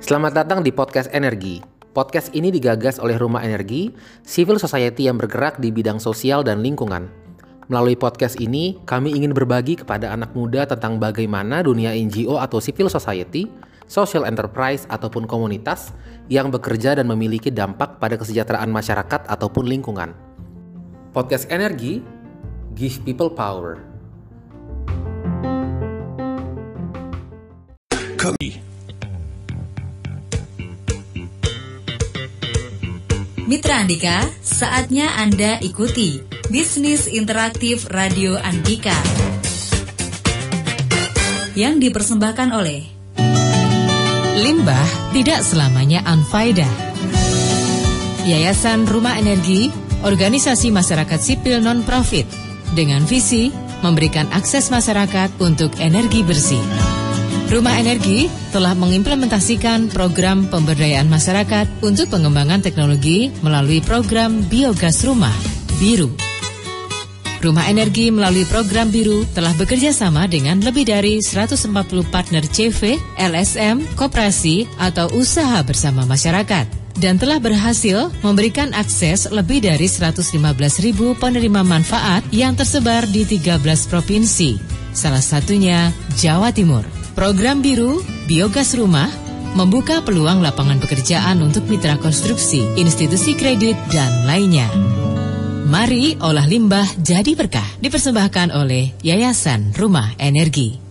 Selamat datang di Podcast Energi. Podcast ini digagas oleh Rumah Energi, civil society yang bergerak di bidang sosial dan lingkungan. Melalui podcast ini, kami ingin berbagi kepada anak muda tentang bagaimana dunia NGO atau civil society, social enterprise ataupun komunitas yang bekerja dan memiliki dampak pada kesejahteraan masyarakat ataupun lingkungan. Podcast Energi, give people power. Mitra Andika, saatnya Anda ikuti Bisnis Interaktif Radio Andika yang dipersembahkan oleh Limbah tidak selamanya unfaedah. Yayasan Rumah Energi, organisasi masyarakat sipil non-profit, dengan visi memberikan akses masyarakat untuk energi bersih. Rumah Energi telah mengimplementasikan program pemberdayaan masyarakat untuk pengembangan teknologi melalui program Biogas Rumah, BIRU. Rumah Energi melalui program Biru telah bekerja sama dengan lebih dari 140 partner CV, LSM, koperasi, atau usaha bersama masyarakat dan telah berhasil memberikan akses lebih dari 115 ribu penerima manfaat yang tersebar di 13 provinsi, salah satunya Jawa Timur. Program Biru, Biogas Rumah, membuka peluang lapangan pekerjaan untuk mitra konstruksi, institusi kredit, dan lainnya. Mari olah limbah jadi berkah dipersembahkan oleh Yayasan Rumah Energi.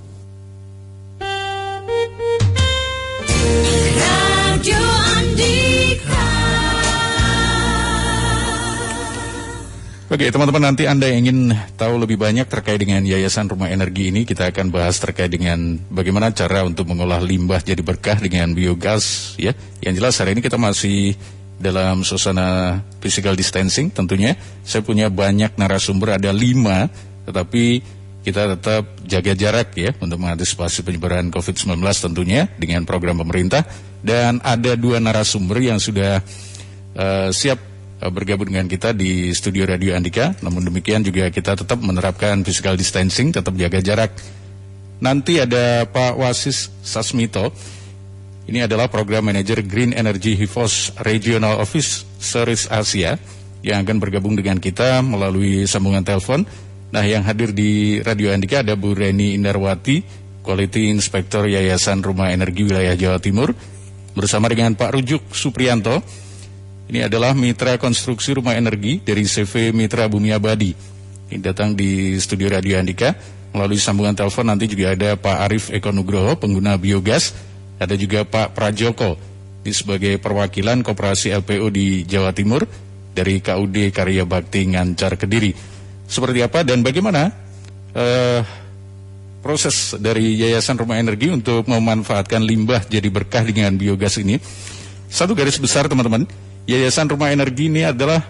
Oke teman-teman nanti Anda yang ingin tahu lebih banyak terkait dengan Yayasan Rumah Energi ini kita akan bahas terkait dengan bagaimana cara untuk mengolah limbah jadi berkah dengan biogas ya. Yang jelas hari ini kita masih dalam suasana physical distancing tentunya. Saya punya banyak narasumber ada lima tetapi kita tetap jaga jarak ya untuk mengantisipasi penyebaran COVID-19 tentunya dengan program pemerintah dan ada dua narasumber yang sudah eh, siap bergabung dengan kita di studio Radio Andika. Namun demikian juga kita tetap menerapkan physical distancing, tetap jaga jarak. Nanti ada Pak Wasis Sasmito. Ini adalah program manager Green Energy Hivos Regional Office Series Asia yang akan bergabung dengan kita melalui sambungan telepon. Nah, yang hadir di Radio Andika ada Bu Reni Indarwati, Quality Inspector Yayasan Rumah Energi Wilayah Jawa Timur, bersama dengan Pak Rujuk Suprianto, ini adalah mitra konstruksi rumah energi dari CV Mitra Bumi Abadi. Ini datang di studio Radio Andika. Melalui sambungan telepon nanti juga ada Pak Arif Eko Nugroho, pengguna biogas. Ada juga Pak Prajoko, ini sebagai perwakilan Koperasi LPO di Jawa Timur dari KUD Karya Bakti Ngancar Kediri. Seperti apa dan bagaimana eh, proses dari Yayasan Rumah Energi untuk memanfaatkan limbah jadi berkah dengan biogas ini. Satu garis besar teman-teman, Yayasan Rumah Energi ini adalah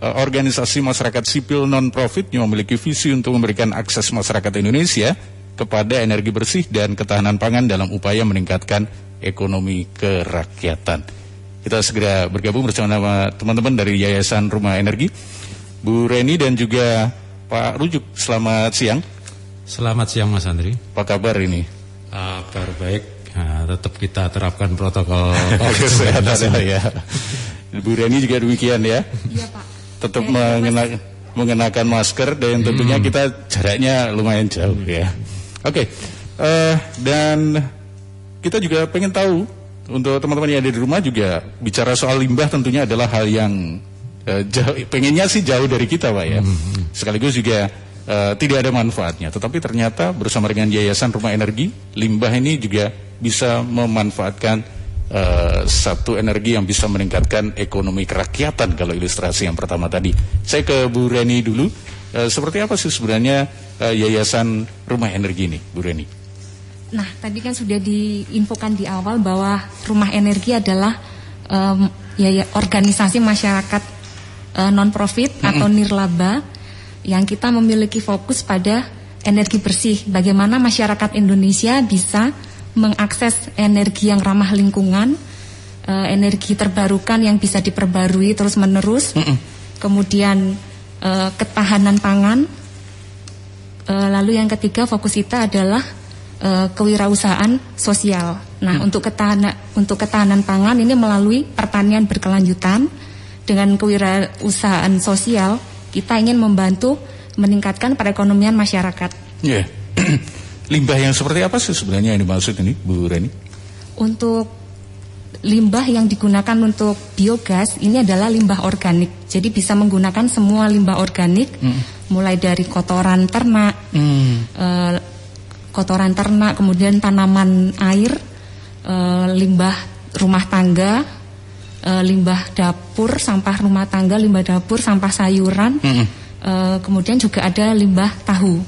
eh, organisasi masyarakat sipil non-profit yang memiliki visi untuk memberikan akses masyarakat Indonesia kepada energi bersih dan ketahanan pangan dalam upaya meningkatkan ekonomi kerakyatan. Kita segera bergabung bersama teman-teman dari Yayasan Rumah Energi, Bu Reni dan juga Pak Rujuk. Selamat siang. Selamat siang Mas Andri. Apa kabar ini? Kabar baik. Nah, tetap kita terapkan protokol Kesehatan ya. Bu Reni juga demikian ya. Iya Pak. Tetap mengena- mengenakan masker dan tentunya Hmm. kita jaraknya lumayan jauh ya. Oke. eh, dan kita juga pengen tahu untuk teman-teman yang ada di rumah juga bicara soal limbah tentunya adalah hal yang eh, jauh, pengennya sih jauh dari kita pak ya. Sekaligus juga eh, tidak ada manfaatnya. Tetapi ternyata bersama dengan Yayasan Rumah Energi limbah ini juga bisa memanfaatkan eh, satu energi yang bisa meningkatkan ekonomi kerakyatan kalau ilustrasi yang pertama tadi. Saya ke Bu Reni dulu. Eh, seperti apa sih sebenarnya eh, Yayasan Rumah Energi ini, Bu Reni? Nah, tadi kan sudah diinfokan di awal bahwa Rumah Energi adalah em, ya, ya, organisasi masyarakat eh, non-profit atau nirlaba yang kita memiliki fokus pada energi bersih. Bagaimana masyarakat Indonesia bisa mengakses energi yang ramah lingkungan, eh, energi terbarukan yang bisa diperbarui terus-menerus, kemudian eh, ketahanan pangan, Eh, lalu yang ketiga fokus kita adalah eh, kewirausahaan sosial. Nah, untuk ketahanan untuk ketahanan pangan ini melalui pertanian berkelanjutan dengan kewirausahaan sosial kita ingin membantu meningkatkan perekonomian masyarakat. Ya. limbah yang seperti apa sih sebenarnya yang dimaksud ini, Bu Reni? Untuk limbah yang digunakan untuk biogas ini adalah limbah organik. Jadi bisa menggunakan semua limbah organik, mulai dari kotoran ternak, eh, kotoran ternak, kemudian tanaman air, eh, limbah rumah tangga, eh, limbah dapur, sampah rumah tangga, limbah dapur, sampah sayuran, eh, kemudian juga ada limbah tahu.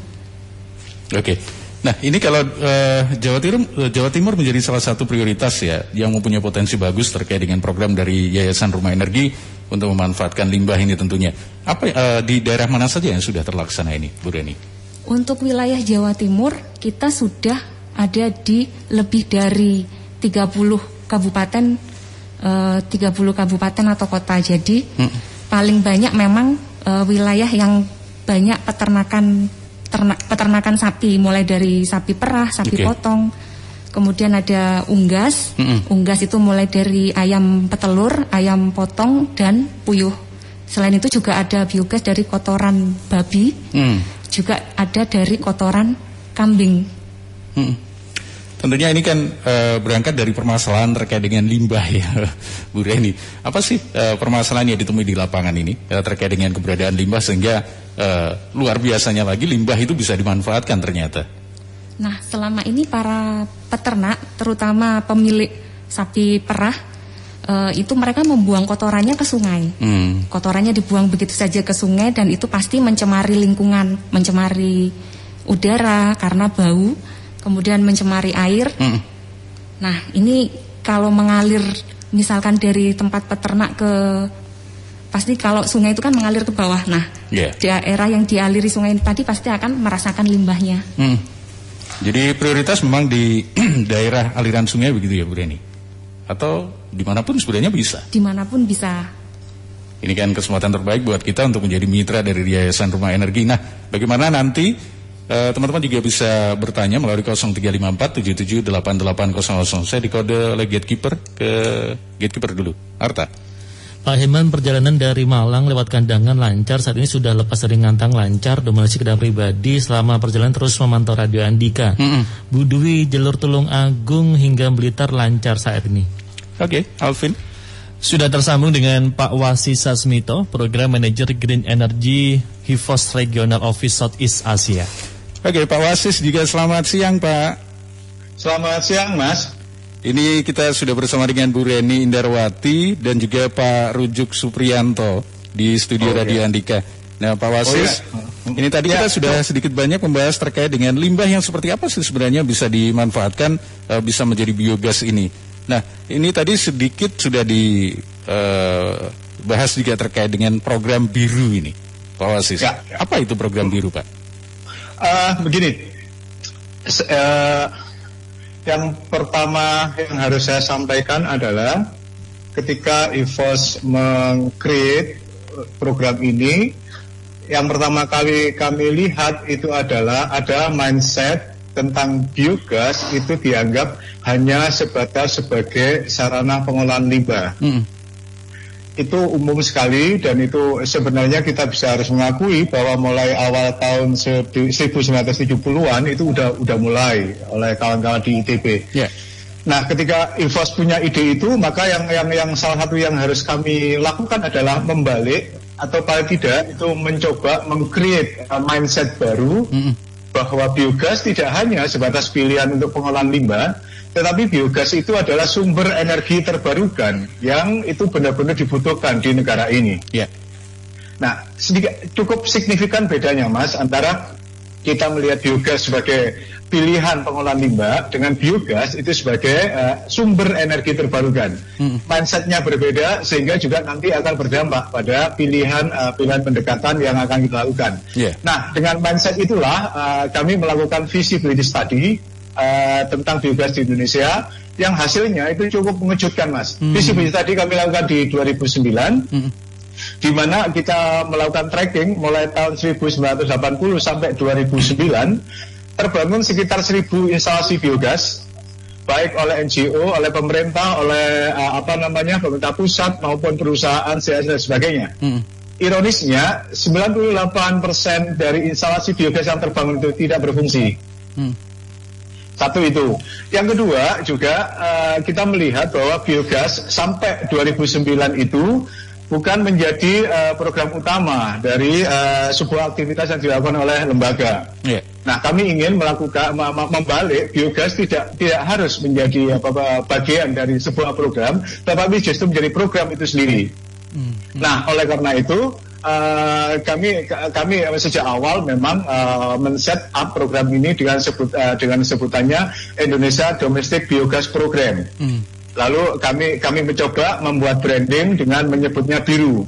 Oke. Nah, ini kalau eh, Jawa Timur eh, Jawa Timur menjadi salah satu prioritas ya yang mempunyai potensi bagus terkait dengan program dari Yayasan Rumah Energi untuk memanfaatkan limbah ini tentunya. Apa eh, di daerah mana saja yang sudah terlaksana ini, Bu Reni? Untuk wilayah Jawa Timur, kita sudah ada di lebih dari 30 kabupaten eh, 30 kabupaten atau kota. Jadi paling banyak memang eh, wilayah yang banyak peternakan ternak, peternakan sapi mulai dari sapi perah, sapi Oke. potong. Kemudian ada unggas. Mm-mm. Unggas itu mulai dari ayam petelur, ayam potong dan puyuh. Selain itu juga ada biogas dari kotoran babi Hmm. juga ada dari kotoran kambing. Hmm. Tentunya ini kan eh, berangkat dari permasalahan terkait dengan limbah ya, Bu Reni. Apa sih eh, permasalahan yang ditemui di lapangan ini eh, terkait dengan keberadaan limbah sehingga eh, luar biasanya lagi limbah itu bisa dimanfaatkan ternyata. Nah, selama ini para peternak, terutama pemilik sapi perah, eh, itu mereka membuang kotorannya ke sungai. Hmm. Kotorannya dibuang begitu saja ke sungai dan itu pasti mencemari lingkungan, mencemari udara karena bau, kemudian mencemari air. Hmm. Nah, ini kalau mengalir misalkan dari tempat peternak ke pasti kalau sungai itu kan mengalir ke bawah. Nah, Iya. daerah yang dialiri sungai ini tadi pasti akan merasakan limbahnya. Hmm. Jadi prioritas memang di daerah aliran sungai begitu ya Bu Reni? Atau di mana pun sebenarnya bisa? Di mana pun bisa. Ini kan kesempatan terbaik buat kita untuk menjadi mitra dari Yayasan Rumah Energi. Nah, bagaimana nanti eh, teman-teman juga bisa bertanya melalui 0354778800. Saya di kode oleh gatekeeper ke gatekeeper dulu. Arta. Pak Heman perjalanan dari Malang lewat kandangan lancar saat ini sudah lepas dari ngantang lancar domestik dan pribadi selama perjalanan terus memantau radio Andika. Bu Dwi jalur Tulung Agung hingga Blitar lancar saat ini. Oke, Alvin. Sudah tersambung dengan Pak Wasi Sasmito, Program Manager Green Energy Hivos Regional Office Southeast Asia. Oke, Pak Wasis juga selamat siang, Pak. Selamat siang, Mas. Ini kita sudah bersama dengan Bu Reni Indarwati dan juga Pak Rujuk Supriyanto di studio Radio Andika. Nah, Pak Wasis, ini tadi kita sudah sedikit banyak membahas terkait dengan limbah yang seperti apa sih sebenarnya bisa dimanfaatkan, eh, bisa menjadi biogas ini. Nah, ini tadi sedikit sudah dibahas juga terkait dengan program biru ini, Pak Wasis. Ya. Apa itu program biru, Pak? Eh, begini, eh, yang pertama yang harus saya sampaikan adalah ketika EVOS meng-create program ini, yang pertama kali kami lihat itu adalah ada mindset tentang biogas itu dianggap hanya sebatas sebagai sarana pengolahan limbah. Itu umum sekali dan itu sebenarnya kita bisa harus mengakui bahwa mulai awal tahun se- 1970-an itu udah udah mulai oleh kawan-kawan di ITB. Ya. Nah, ketika Infos punya ide itu, maka yang yang yang salah satu yang harus kami lakukan adalah membalik atau paling tidak itu mencoba meng-create mindset baru bahwa biogas tidak hanya sebatas pilihan untuk pengolahan limbah, tetapi biogas itu adalah sumber energi terbarukan yang itu benar-benar dibutuhkan di negara ini. Ya. Nah, sedikit cukup signifikan bedanya, Mas, antara kita melihat biogas sebagai pilihan pengolahan limbah dengan biogas itu sebagai eh, sumber energi terbarukan. Mindsetnya berbeda sehingga juga nanti akan berdampak pada pilihan eh, pilihan pendekatan yang akan kita lakukan. Iya. Nah, dengan mindset itulah eh, kami melakukan visibility study eh, tentang biogas di Indonesia yang hasilnya itu cukup mengejutkan, Mas. Visibility study kami lakukan di 2009 di mana kita melakukan tracking mulai tahun 1980 sampai 2009 terbangun sekitar 1000 instalasi biogas baik oleh NGO, oleh pemerintah, oleh uh, apa namanya pemerintah pusat maupun perusahaan dan sebagainya. Hmm. Ironisnya 98% dari instalasi biogas yang terbangun itu tidak berfungsi. Hmm. Satu itu. Yang kedua juga uh, kita melihat bahwa biogas sampai 2009 itu bukan menjadi uh, program utama dari uh, sebuah aktivitas yang dilakukan oleh lembaga. Yeah. Nah, kami ingin melakukan membalik biogas tidak tidak harus menjadi apa, apa bagian dari sebuah program, tetapi justru menjadi program itu sendiri. Hmm. Nah, oleh karena itu uh, kami kami sejak awal memang uh, men-set up program ini dengan sebut uh, dengan sebutannya Indonesia Domestic Biogas Program. Hmm. Lalu kami kami mencoba membuat branding dengan menyebutnya biru.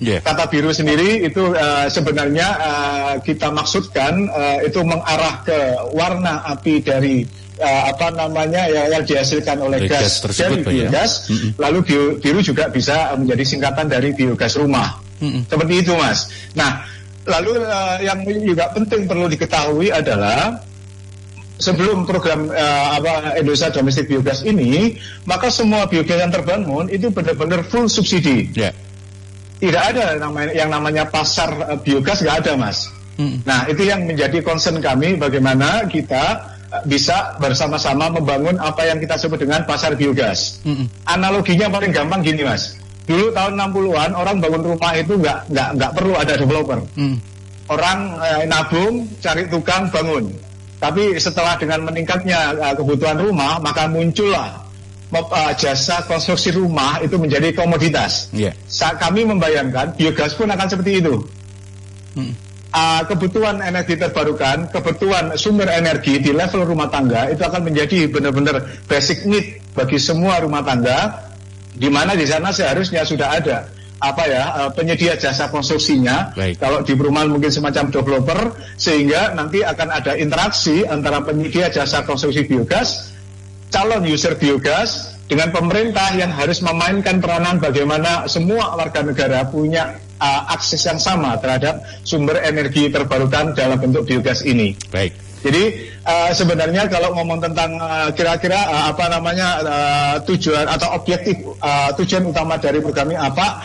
Yeah. Kata biru sendiri itu uh, sebenarnya uh, kita maksudkan uh, itu mengarah ke warna api dari uh, apa namanya ya, yang dihasilkan oleh gas, gas tersebut, dari biogas. Ya? Mm -hmm. Lalu biru juga bisa menjadi singkatan dari biogas rumah. Mm -hmm. Seperti itu, Mas. Nah, lalu uh, yang juga penting perlu diketahui adalah sebelum program uh, apa Indonesia Domestic Biogas ini, maka semua biogas yang terbangun itu benar-benar full subsidi. Yeah. Tidak ada namanya, yang namanya pasar uh, biogas nggak ada, mas. Hmm. Nah itu yang menjadi concern kami bagaimana kita bisa bersama-sama membangun apa yang kita sebut dengan pasar biogas. Hmm. Analoginya paling gampang gini, mas. Dulu tahun 60-an orang bangun rumah itu nggak nggak nggak perlu ada developer. Hmm. Orang eh, nabung, cari tukang, bangun tapi setelah dengan meningkatnya uh, kebutuhan rumah, maka muncullah uh, jasa konstruksi rumah itu menjadi komoditas. Yeah. Saat kami membayangkan biogas pun akan seperti itu. Hmm. Uh, kebutuhan energi terbarukan, kebutuhan sumber energi di level rumah tangga itu akan menjadi benar-benar basic need bagi semua rumah tangga, di mana di sana seharusnya sudah ada apa ya uh, penyedia jasa konstruksinya. Baik. Kalau di perumahan mungkin semacam developer sehingga nanti akan ada interaksi antara penyedia jasa konstruksi biogas, calon user biogas dengan pemerintah yang harus memainkan peranan bagaimana semua warga negara punya uh, akses yang sama terhadap sumber energi terbarukan dalam bentuk biogas ini. Baik. Jadi uh, sebenarnya kalau ngomong tentang kira-kira uh, uh, apa namanya uh, tujuan atau objektif uh, tujuan utama dari program ini apa?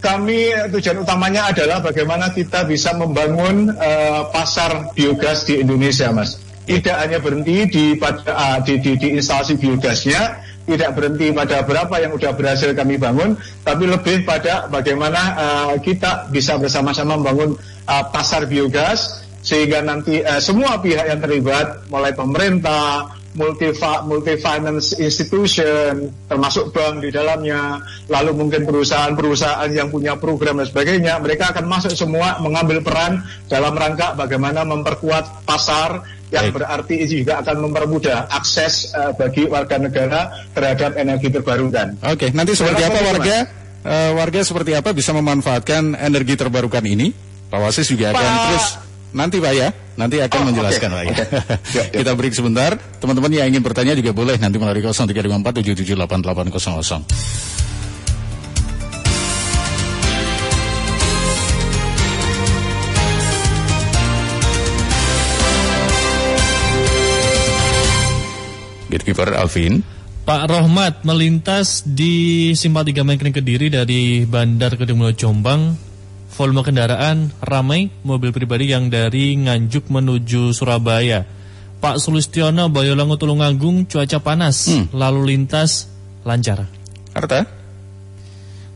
kami tujuan utamanya adalah bagaimana kita bisa membangun uh, pasar biogas di Indonesia, Mas. Tidak hanya berhenti di pada uh, di, di, di instalasi biogasnya, tidak berhenti pada berapa yang sudah berhasil kami bangun, tapi lebih pada bagaimana uh, kita bisa bersama-sama membangun uh, pasar biogas sehingga nanti uh, semua pihak yang terlibat, mulai pemerintah, multi multi finance institution termasuk bank di dalamnya lalu mungkin perusahaan-perusahaan yang punya program dan sebagainya mereka akan masuk semua mengambil peran dalam rangka bagaimana memperkuat pasar yang Baik. berarti juga akan mempermudah akses uh, bagi warga negara terhadap energi terbarukan. Oke, nanti seperti apa warga uh, warga seperti apa bisa memanfaatkan energi terbarukan ini? Pak Wasis juga akan terus Nanti Pak ya, nanti akan oh, menjelaskan okay. Pak ya. Okay. Kita break sebentar. Teman-teman yang ingin bertanya juga boleh nanti melalui 0354778800. Gatekeeper Alvin. Pak Rohmat melintas di Simpatiga Mengkring Kediri dari Bandar Kedung Jombang volume kendaraan ramai mobil pribadi yang dari Nganjuk menuju Surabaya. Pak Sulistiono Boyolangu Tulungagung cuaca panas, hmm. lalu lintas lancar. Arta?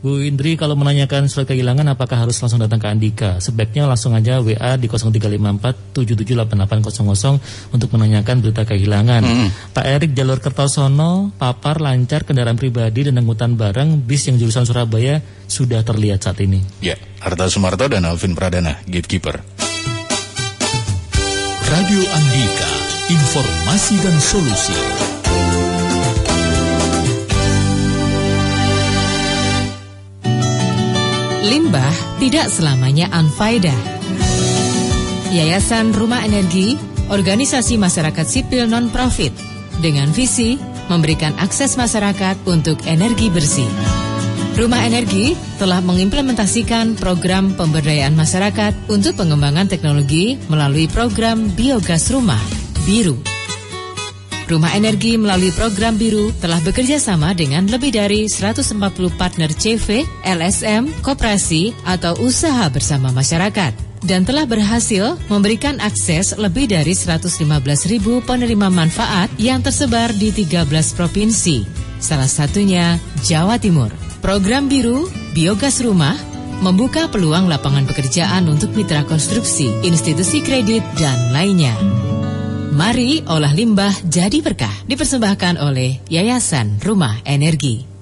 Bu Indri kalau menanyakan surat kehilangan apakah harus langsung datang ke Andika? Sebaiknya langsung aja WA di 0354 778800 untuk menanyakan berita kehilangan. -hmm. Pak Erik jalur Kertosono, papar lancar kendaraan pribadi dan angkutan barang bis yang jurusan Surabaya sudah terlihat saat ini. Ya, Arta Sumarto dan Alvin Pradana, Gatekeeper. Radio Andika, informasi dan solusi. Limbah tidak selamanya unfaedah. Yayasan Rumah Energi, organisasi masyarakat sipil non-profit, dengan visi memberikan akses masyarakat untuk energi bersih. Rumah Energi telah mengimplementasikan program pemberdayaan masyarakat untuk pengembangan teknologi melalui program Biogas Rumah, BIRU. Rumah Energi melalui program Biru telah bekerja sama dengan lebih dari 140 partner CV, LSM, koperasi, atau usaha bersama masyarakat dan telah berhasil memberikan akses lebih dari 115 ribu penerima manfaat yang tersebar di 13 provinsi, salah satunya Jawa Timur. Program Biru, Biogas Rumah, membuka peluang lapangan pekerjaan untuk mitra konstruksi, institusi kredit, dan lainnya. Mari olah limbah jadi berkah dipersembahkan oleh Yayasan Rumah Energi.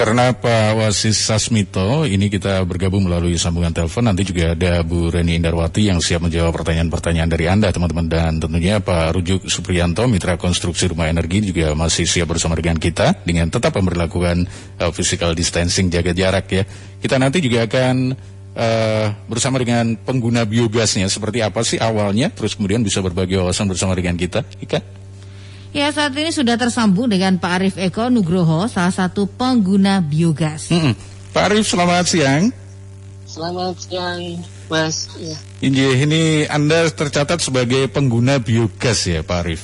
Karena Pak Wasis Sasmito, ini kita bergabung melalui sambungan telepon. Nanti juga ada Bu Reni Indarwati yang siap menjawab pertanyaan-pertanyaan dari Anda, teman-teman. Dan tentunya Pak Rujuk Supriyanto, Mitra Konstruksi Rumah Energi juga masih siap bersama dengan kita dengan tetap memperlakukan uh, physical distancing, jaga jarak ya. Kita nanti juga akan uh, bersama dengan pengguna biogasnya. Seperti apa sih awalnya, terus kemudian bisa berbagi wawasan bersama dengan kita. Ika? Ya saat ini sudah tersambung dengan Pak Arif Eko Nugroho, salah satu pengguna biogas. Mm-mm. Pak Arif, selamat siang. Selamat siang, Mas. Ya, Injih, ini Anda tercatat sebagai pengguna biogas ya Pak Arif.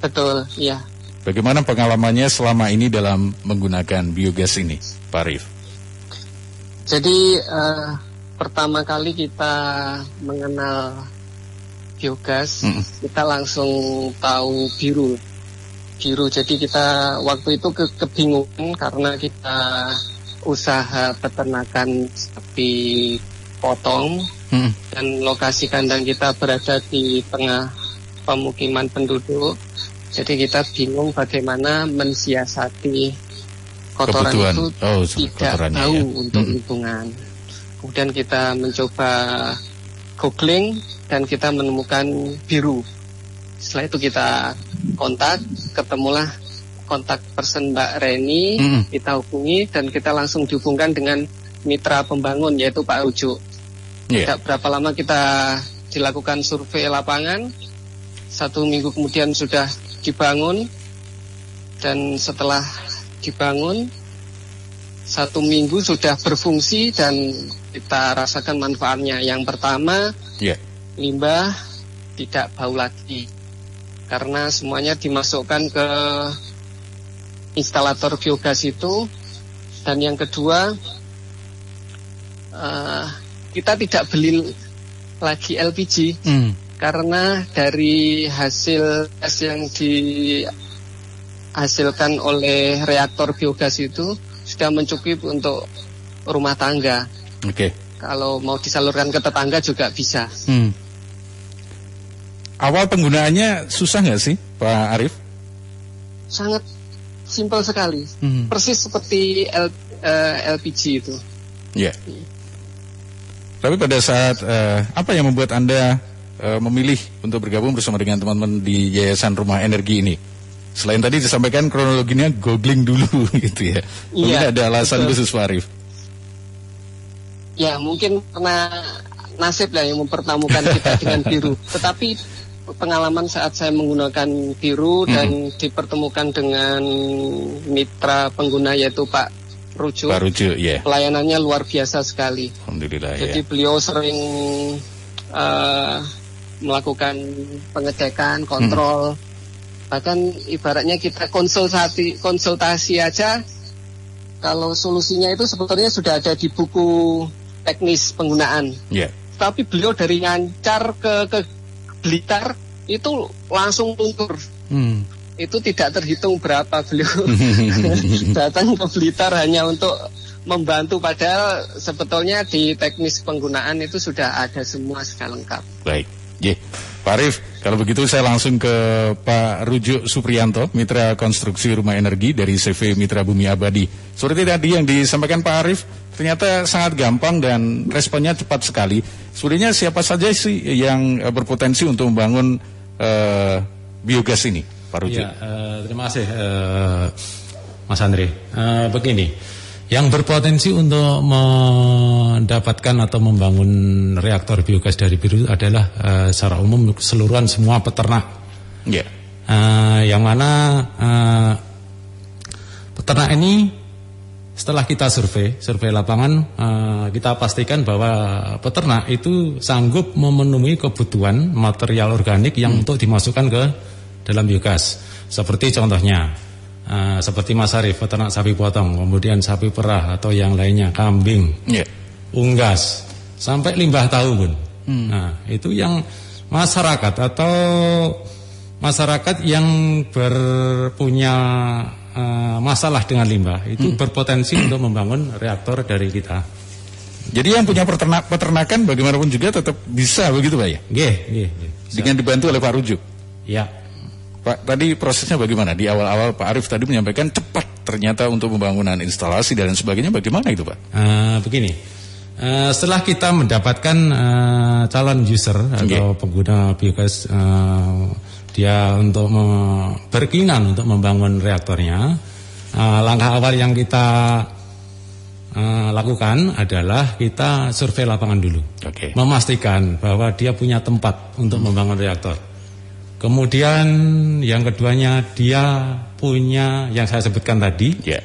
betul, ya. Bagaimana pengalamannya selama ini dalam menggunakan biogas ini, Pak Arif? Jadi eh, pertama kali kita mengenal biogas, Mm-mm. kita langsung tahu biru. Biru. Jadi kita waktu itu ke kebingungan karena kita usaha peternakan sapi potong Mm. dan lokasi kandang kita berada di tengah pemukiman penduduk. Jadi kita bingung bagaimana mensiasati kotoran Kebutuhan. itu Oh, tidak kotorannya tahu ya. untuk Mm. hitungan. Kemudian kita mencoba googling dan kita menemukan biru. Setelah itu kita kontak, ketemulah kontak person Mbak Reni, Mm-mm. kita hubungi dan kita langsung dihubungkan dengan mitra pembangun yaitu Pak Rujuk. Iya. Tidak berapa lama kita dilakukan survei lapangan, satu minggu kemudian sudah dibangun dan setelah dibangun satu minggu sudah berfungsi dan kita rasakan manfaatnya. Yang pertama Iya. limbah tidak bau lagi karena semuanya dimasukkan ke instalator biogas itu dan yang kedua eh, kita tidak beli lagi LPG Mm. karena dari hasil tes yang dihasilkan oleh reaktor biogas itu sudah mencukupi untuk rumah tangga. Oke. Kalau mau disalurkan ke tetangga juga bisa. Hmm. Awal penggunaannya susah nggak sih, Pak Arif? Sangat simpel sekali. Hmm. Persis seperti L- eh, LPG itu. Iya. Tapi pada saat eh, apa yang membuat anda eh, memilih untuk bergabung bersama dengan teman-teman di Yayasan Rumah Energi ini? Selain tadi disampaikan kronologinya googling dulu gitu ya. Mungkin Iya, ada alasan betul. khusus Pak Arif. Ya mungkin karena nasib lah yang mempertemukan kita dengan biru. Tetapi pengalaman saat saya menggunakan biru dan dipertemukan dengan mitra pengguna yaitu Pak Rujuk. Pak Rujuk, ya. Pelayanannya luar biasa sekali. Alhamdulillah Jadi ya. beliau sering eh, melakukan pengecekan, kontrol. Bahkan ibaratnya kita konsultasi konsultasi aja kalau solusinya itu sebetulnya sudah ada di buku teknis penggunaan. Ya. Tapi beliau dari Ngancar ke ke Blitar itu langsung luntur. Hmm. Itu tidak terhitung berapa beliau datang ke Blitar hanya untuk membantu padahal sebetulnya di teknis penggunaan itu sudah ada semua sudah lengkap. Baik. Ye. Pak Arif, kalau begitu saya langsung ke Pak Rujuk Supriyanto, Mitra Konstruksi Rumah Energi dari CV Mitra Bumi Abadi. Seperti tadi yang disampaikan Pak Arif, ternyata sangat gampang dan responnya cepat sekali. Sebenarnya siapa saja sih yang eh, berpotensi untuk membangun eh, biogas ini, Pak Rujuk? Ya, eh, terima kasih eh, Mas Andre. Eh, begini, Yang berpotensi untuk mendapatkan atau membangun reaktor biogas dari biru adalah eh, secara umum keseluruhan semua peternak. Ya. Eh, yang mana eh, peternak ini setelah kita survei, survei lapangan, eh, kita pastikan bahwa peternak itu sanggup memenuhi kebutuhan material organik yang untuk dimasukkan ke dalam biogas. Seperti contohnya, eh, seperti Mas Arif, peternak sapi potong, kemudian sapi perah atau yang lainnya, kambing, Ya. unggas, sampai limbah tahu pun. Nah, itu yang masyarakat atau masyarakat yang berpunya eh, masalah dengan limbah itu berpotensi untuk membangun reaktor dari kita. Jadi yang punya peternak peternakan bagaimanapun juga tetap bisa begitu Pak ya? Nggih, nggih. Dengan dibantu oleh Pak Rujuk. Ya. Pak, tadi prosesnya bagaimana? Di awal-awal Pak Arif tadi menyampaikan cepat ternyata untuk pembangunan instalasi dan sebagainya. Bagaimana itu Pak? Eh, begini, eh, setelah kita mendapatkan eh, calon user atau pengguna biogas, eh, dia untuk berkeinginan untuk membangun reaktornya, eh, langkah awal yang kita eh, lakukan adalah kita survei lapangan dulu, Oke. memastikan bahwa dia punya tempat untuk membangun reaktor. Kemudian yang keduanya dia punya yang saya sebutkan tadi, Ya.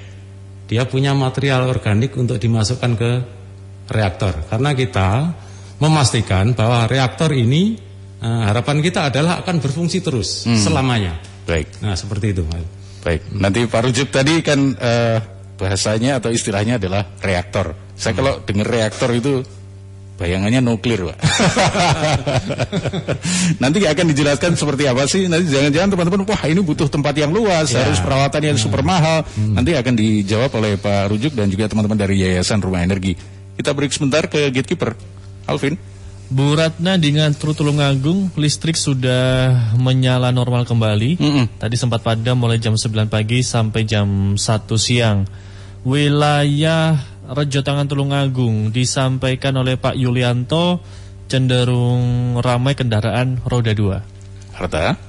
dia punya material organik untuk dimasukkan ke reaktor. Karena kita memastikan bahwa reaktor ini eh, harapan kita adalah akan berfungsi terus Hmm. selamanya. Baik. Nah seperti itu. Baik. Nanti Pak Rujuk tadi kan eh, bahasanya atau istilahnya adalah reaktor. Saya kalau dengar reaktor itu bayangannya nuklir, Pak. Nanti akan dijelaskan seperti apa sih? Nanti jangan-jangan teman-teman, wah ini butuh tempat yang luas, Ya. harus perawatan yang super mahal. Nanti akan dijawab oleh Pak Rujuk dan juga teman-teman dari Yayasan Rumah Energi. Kita break sebentar ke gatekeeper. Alvin. Bu Ratna dengan Tru Tulungagung listrik sudah menyala normal kembali. Tadi sempat padam mulai jam 9 pagi sampai jam 1 siang. Wilayah Rejo Tangan Tulungagung disampaikan oleh Pak Yulianto cenderung ramai kendaraan roda 2. Harta.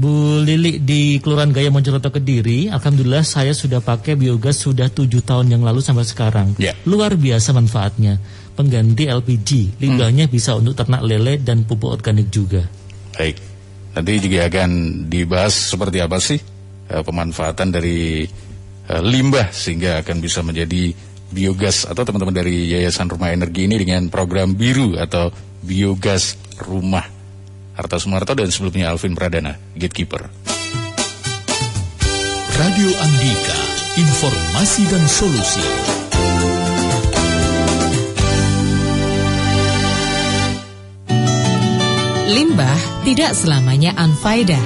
Bu Lili di Kelurahan Gaya Mojokerto Kediri, alhamdulillah saya sudah pakai biogas sudah tujuh tahun yang lalu sampai sekarang. Ya. Luar biasa manfaatnya. Pengganti LPG, limbahnya bisa untuk ternak lele dan pupuk organik juga. Baik. Nanti juga akan dibahas seperti apa sih eh, pemanfaatan dari eh, limbah sehingga akan bisa menjadi biogas atau teman-teman dari Yayasan Rumah Energi ini dengan program biru atau biogas rumah. Harta Sumarto dan sebelumnya Alvin Pradana, Gatekeeper. Radio Andika, informasi dan solusi. Limbah tidak selamanya unfaedah.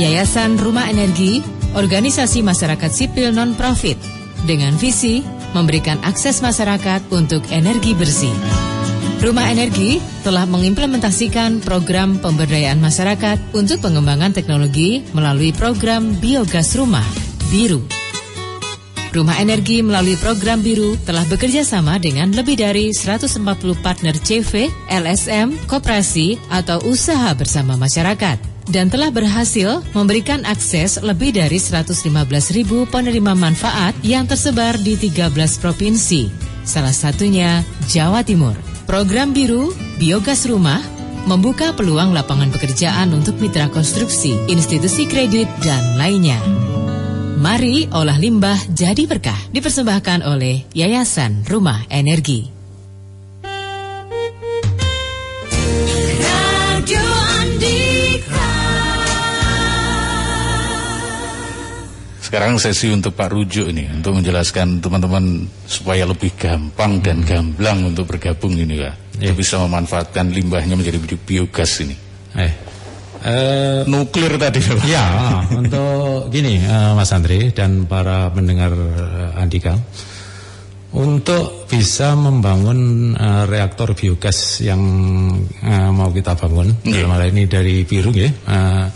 Yayasan Rumah Energi, organisasi masyarakat sipil non-profit, dengan visi memberikan akses masyarakat untuk energi bersih. Rumah Energi telah mengimplementasikan program pemberdayaan masyarakat untuk pengembangan teknologi melalui program Biogas Rumah, BIRU. Rumah Energi melalui program biru telah bekerja sama dengan lebih dari 140 partner CV, LSM, koperasi, atau usaha bersama masyarakat. Dan telah berhasil memberikan akses lebih dari 115 ribu penerima manfaat yang tersebar di 13 provinsi. Salah satunya Jawa Timur. Program biru, biogas rumah, membuka peluang lapangan pekerjaan untuk mitra konstruksi, institusi kredit, dan lainnya. Mari olah limbah jadi berkah. Dipersembahkan oleh Yayasan Rumah Energi. Sekarang sesi untuk Pak Rujuk ini untuk menjelaskan teman-teman supaya lebih gampang dan gamblang untuk bergabung ini Pak. Untuk bisa memanfaatkan limbahnya menjadi bi- biogas ini. Eh, eh, Nuklir tadi Pak. Ya, untuk gini eh, Mas Andri dan para pendengar eh, Andika, untuk bisa membangun eh, reaktor biogas yang eh, mau kita bangun, dalam hal ini dari Biru ya, eh,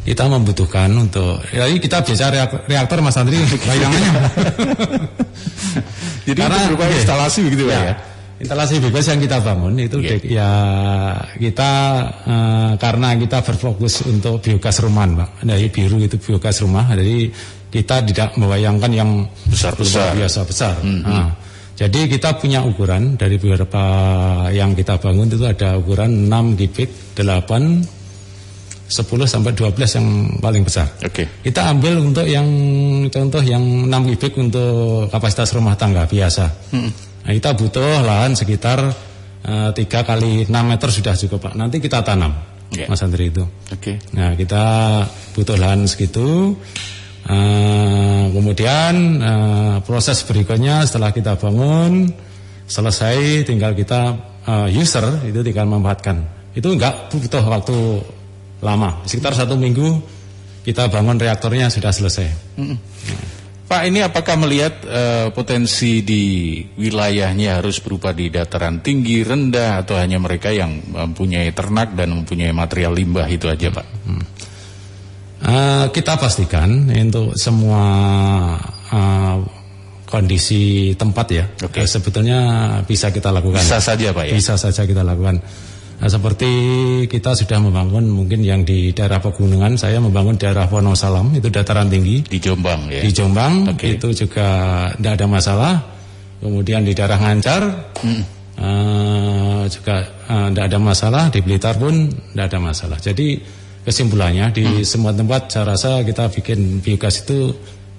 kita membutuhkan untuk, ya ini kita bicara reak- reaktor Mas Andri, bayangannya. Jadi itu berupa iya. instalasi begitu Pak ya? Instalasi bebas yang kita bangun itu dek- ya kita eh, karena kita berfokus untuk biogas rumahan, Pak. Dari biru itu biogas rumah, jadi kita tidak membayangkan yang Besar-besar. luar biasa besar. Mhm. Nah, jadi kita punya ukuran dari beberapa yang kita bangun itu ada ukuran 6 gibik, 8, 10 sampai 12 yang paling besar. Oke. Kita ambil untuk yang contoh yang 6 gibik untuk kapasitas rumah tangga biasa. Nah, kita butuh lahan sekitar eh, tiga kali 6 meter sudah cukup Pak. Nanti kita tanam, Ya. Mas Andri itu. Oke. Nah kita butuh lahan segitu. Eh, kemudian eh, proses berikutnya setelah kita bangun selesai, tinggal kita eh, user itu tinggal memanfaatkan. Itu enggak butuh waktu lama, sekitar satu minggu kita bangun reaktornya sudah selesai. Mm-mm. Pak, ini apakah melihat eh, potensi di wilayahnya harus berupa di dataran tinggi, rendah, atau hanya mereka yang mempunyai ternak dan mempunyai material limbah itu aja, Pak? Eh, kita pastikan untuk semua eh, kondisi tempat ya, eh, sebetulnya bisa kita lakukan. Bisa saja, Pak, ya? Bisa saja kita lakukan. Nah, seperti kita sudah membangun mungkin yang di daerah pegunungan, saya membangun daerah Wonosalam itu dataran tinggi Di Jombang, ya? di Jombang itu juga tidak ada masalah. Kemudian di daerah Ngancar eh, juga tidak ada masalah. Di Blitar pun tidak ada masalah. Jadi kesimpulannya di semua tempat saya rasa kita bikin biogas itu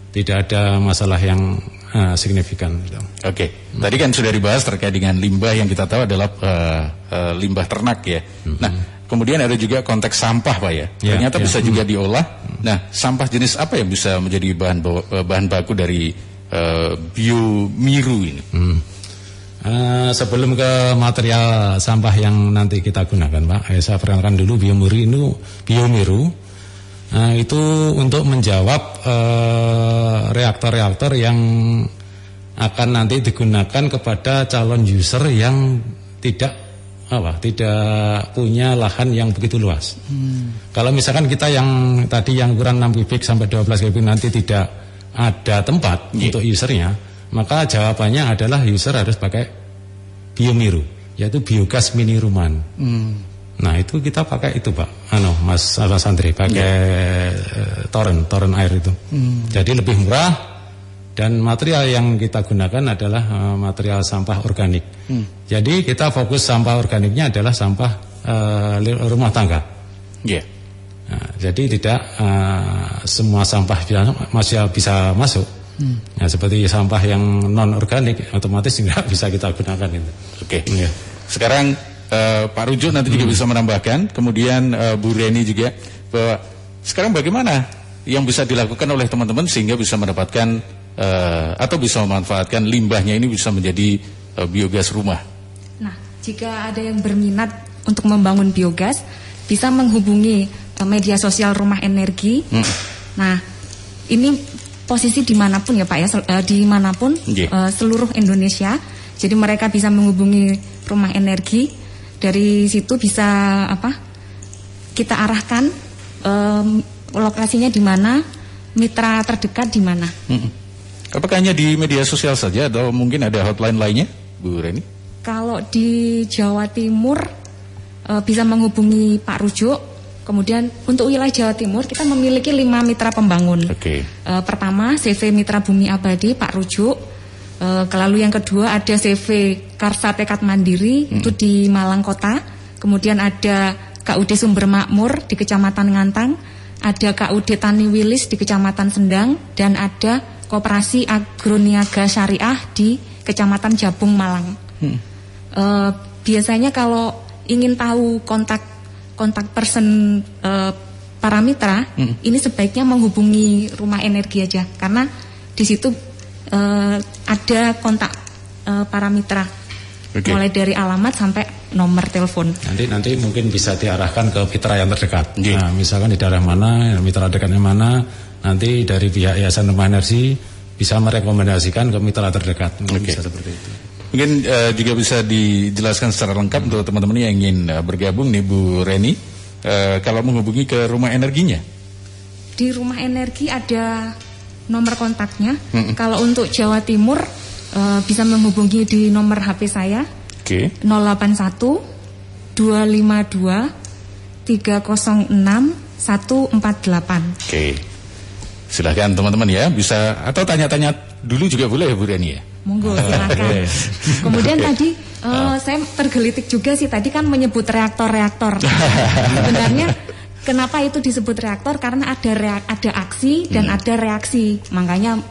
tidak ada masalah yang eh, signifikan. gitu. Oke, tadi kan sudah dibahas terkait dengan limbah yang kita tahu adalah eh, eh, limbah ternak ya. Nah, kemudian ada juga konteks sampah pak ya. Ya, Ternyata ya. bisa juga diolah. Nah, sampah jenis apa yang bisa menjadi bahan eh, bahan baku dari eh, biomiru ini? Hmm. Eh, sebelum ke material sampah yang nanti kita gunakan, Pak, eh, saya perkenalkan dulu biomiru itu biomiru eh, itu untuk menjawab eh, reaktor-reaktor yang akan nanti digunakan kepada calon user yang tidak apa tidak punya lahan yang begitu luas. Kalau misalkan kita yang tadi yang ukuran 6 kubik sampai 12 kubik nanti tidak ada tempat untuk usernya, maka jawabannya adalah user harus pakai biomiru, yaitu biogas mini rumahan. Nah itu kita pakai itu pak, ano Mas Mas Santri pakai eh, toren toren air itu. Jadi lebih murah dan material yang kita gunakan adalah eh, material sampah organik. Jadi kita fokus sampah organiknya adalah sampah li- rumah tangga. Iya. Nah, jadi tidak eh, semua sampah bisa, masih bisa masuk. Nah, seperti sampah yang non organik otomatis tidak bisa kita gunakan itu. Oke. Sekarang eh, Pak Rujo nanti juga bisa menambahkan, kemudian eh, Bu Reni juga bahwa sekarang bagaimana yang bisa dilakukan oleh teman-teman sehingga bisa mendapatkan eh, atau bisa memanfaatkan limbahnya ini bisa menjadi eh, biogas rumah. Nah, jika ada yang berminat untuk membangun biogas, bisa menghubungi eh, media sosial Rumah Energi. Hmm. Nah, ini posisi di mana pun ya Pak ya, sel- eh, di mana pun Iya. eh, seluruh Indonesia. Jadi mereka bisa menghubungi Rumah Energi. Dari situ bisa apa? Kita arahkan em, lokasinya di mana, mitra terdekat di mana. Mm-mm. Apakah hanya di media sosial saja atau mungkin ada hotline lainnya, Bu Reni? Kalau di Jawa Timur eh, bisa menghubungi Pak Rujuk. Kemudian untuk wilayah Jawa Timur kita memiliki lima mitra pembangun. Oke. Eh, pertama CV Mitra Bumi Abadi Pak Rujuk. Eh, lalu yang kedua ada CV Karsa Tekad Mandiri Hmm. itu di Malang Kota. Kemudian ada KUD Sumber Makmur di Kecamatan Ngantang. Ada KUD Tani Wilis di Kecamatan Sendang dan ada Koperasi Agroniaga Syariah di Kecamatan Jabung Malang. Eh, biasanya kalau ingin tahu kontak kontak person eh, para mitra, ini sebaiknya menghubungi rumah energi aja karena di situ eh, ada kontak eh, para mitra, Oke. mulai dari alamat sampai nomor telepon. Nanti nanti mungkin bisa diarahkan ke mitra yang terdekat. Nah, misalkan di daerah mana, mitra dekatnya mana, nanti dari pihak Yayasan Rumah Energi bisa merekomendasikan ke mitra terdekat. Mungkin Bisa seperti itu. Mungkin eh, juga bisa dijelaskan secara lengkap untuk teman-teman yang ingin eh, bergabung nih Bu Reni, eh, kalau menghubungi ke rumah energinya. Di rumah energi ada nomor kontaknya. Mm-mm. Kalau untuk Jawa Timur eh, bisa menghubungi di nomor HP saya Oke. 081 252 306 148. Oke. Silahkan teman-teman ya, bisa atau tanya-tanya dulu juga boleh ya Bu Reni ya. Monggo silakan. Kemudian tadi eh, saya tergelitik juga sih tadi kan menyebut reaktor-reaktor. Sebenarnya kenapa itu disebut reaktor? Karena ada reak- ada aksi dan Hmm. ada reaksi. Makanya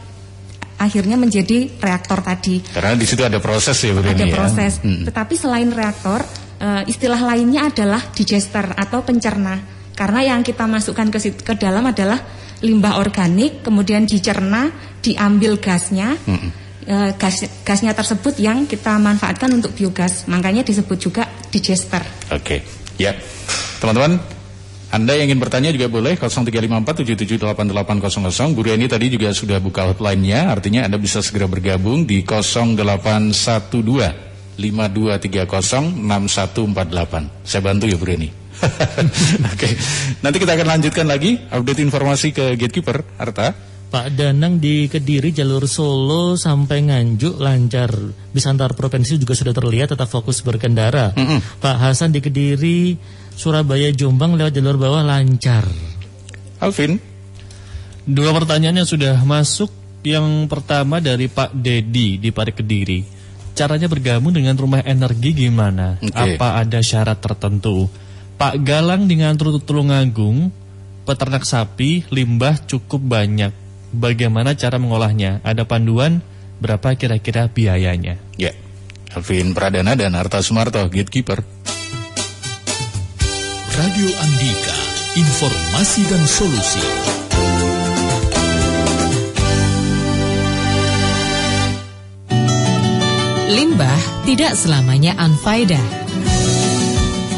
akhirnya menjadi reaktor tadi. Karena di situ ada proses ya Bu Ada ya. proses. Hmm. Tetapi selain reaktor, eh, istilah lainnya adalah digester atau pencerna. Karena yang kita masukkan ke ke dalam adalah limbah organik, kemudian dicerna, diambil gasnya. Hmm. Eh, gas gasnya tersebut yang kita manfaatkan untuk biogas. Makanya disebut juga digester. Oke, ya. Teman-teman, Anda yang ingin bertanya juga boleh 0354778800. Bu Reni tadi juga sudah buka hotline-nya, artinya Anda bisa segera bergabung di 0812 5230 6148. Saya bantu ya Bu Reni. Oke, nanti kita akan lanjutkan lagi update informasi ke gatekeeper Arta. Pak Danang di Kediri jalur Solo sampai Nganjuk lancar. Bis antar provinsi juga sudah terlihat tetap fokus berkendara. Pak Hasan di Kediri Surabaya Jombang lewat jalur bawah lancar. Alvin. Dua pertanyaannya sudah masuk. Yang pertama dari Pak Dedi di Parik Kediri. Caranya bergabung dengan rumah energi gimana? Oke. Apa ada syarat tertentu? Pak Galang dengan Tulungagung, peternak sapi, limbah cukup banyak. Bagaimana cara mengolahnya? Ada panduan berapa kira-kira biayanya? Ya, Alvin Pradana dan Arta Sumarto, gatekeeper. Radio Andika, informasi dan solusi. Limbah tidak selamanya unfaedah.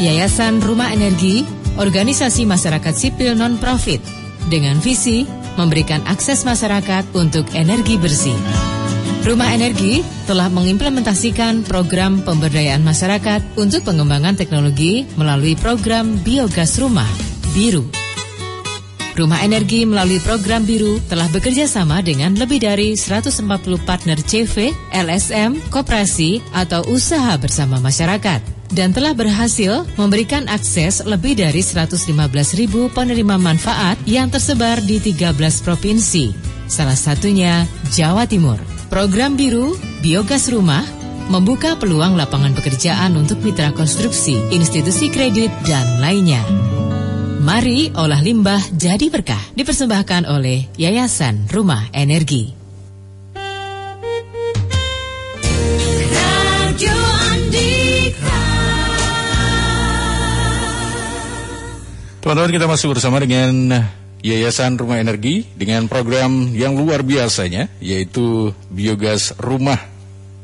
Yayasan Rumah Energi, organisasi masyarakat sipil non-profit, dengan visi memberikan akses masyarakat untuk energi bersih. Rumah Energi telah mengimplementasikan program pemberdayaan masyarakat untuk pengembangan teknologi melalui program Biogas Rumah, BIRU. Rumah Energi melalui program Biru telah bekerja sama dengan lebih dari 140 partner CV, LSM, koperasi, atau usaha bersama masyarakat dan telah berhasil memberikan akses lebih dari 115 ribu penerima manfaat yang tersebar di 13 provinsi, salah satunya Jawa Timur. Program Biru, Biogas Rumah, membuka peluang lapangan pekerjaan untuk mitra konstruksi, institusi kredit, dan lainnya. Mari olah limbah jadi berkah. Dipersembahkan oleh Yayasan Rumah Energi. Radio Andika Teman-teman kita masih bersama dengan Yayasan Rumah Energi dengan program yang luar biasanya yaitu biogas rumah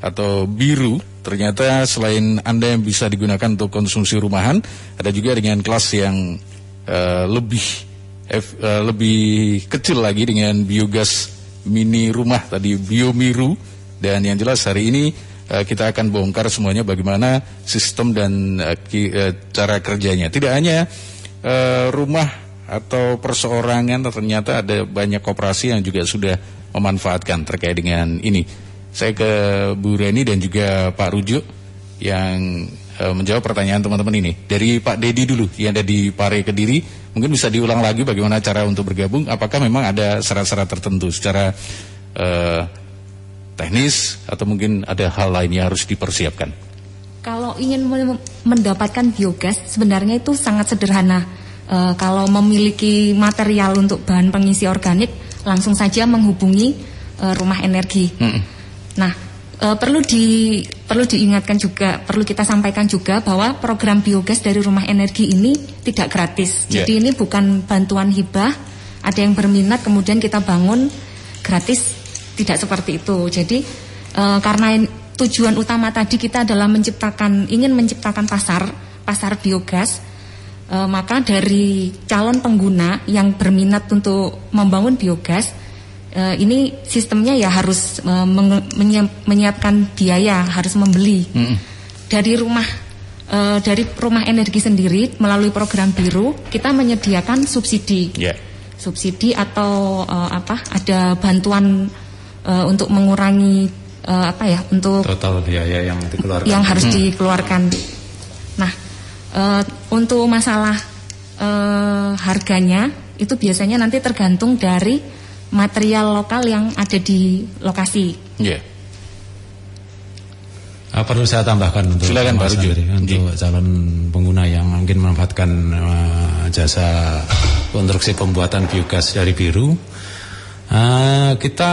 atau biru. Ternyata selain Anda yang bisa digunakan untuk konsumsi rumahan, ada juga dengan kelas yang eh, lebih eh, lebih kecil lagi dengan biogas mini rumah tadi biomiru dan yang jelas hari ini eh, kita akan bongkar semuanya bagaimana sistem dan ki- eh, cara kerjanya. Tidak hanya eh, rumah atau perseorangan ternyata ada banyak koperasi yang juga sudah memanfaatkan terkait dengan ini. Saya ke Bu Reni dan juga Pak Rujuk yang eh, menjawab pertanyaan teman-teman ini. Dari Pak Dedi dulu yang ada di Pare Kediri, mungkin bisa diulang lagi bagaimana cara untuk bergabung. Apakah memang ada syarat-syarat tertentu secara eh, teknis atau mungkin ada hal lain yang harus dipersiapkan? Kalau ingin men- mendapatkan biogas sebenarnya itu sangat sederhana. Eh, kalau memiliki material untuk bahan pengisi organik, langsung saja menghubungi eh, rumah energi. Nah, eh, perlu di perlu diingatkan juga, perlu kita sampaikan juga bahwa program biogas dari rumah energi ini tidak gratis. Ya. Jadi ini bukan bantuan hibah. Ada yang berminat kemudian kita bangun gratis, tidak seperti itu. Jadi eh, karena in- tujuan utama tadi kita adalah menciptakan ingin menciptakan pasar pasar biogas. Eh, maka dari calon pengguna yang berminat untuk membangun biogas eh, ini sistemnya ya harus menyiap- menyiapkan biaya harus membeli dari rumah eh, dari rumah energi sendiri melalui program biru kita menyediakan subsidi Ya. subsidi atau eh, apa ada bantuan eh, untuk mengurangi eh, apa ya untuk Total biaya yang dikeluarkan. yang harus Hmm. dikeluarkan. Eh, untuk masalah eh, harganya itu biasanya nanti tergantung dari material lokal yang ada di lokasi. Iya. Ah, perlu saya tambahkan untuk Silakan, Pak Rujo. Untuk calon pengguna yang mungkin memanfaatkan eh, jasa konstruksi pembuatan biogas dari biru. Ah, kita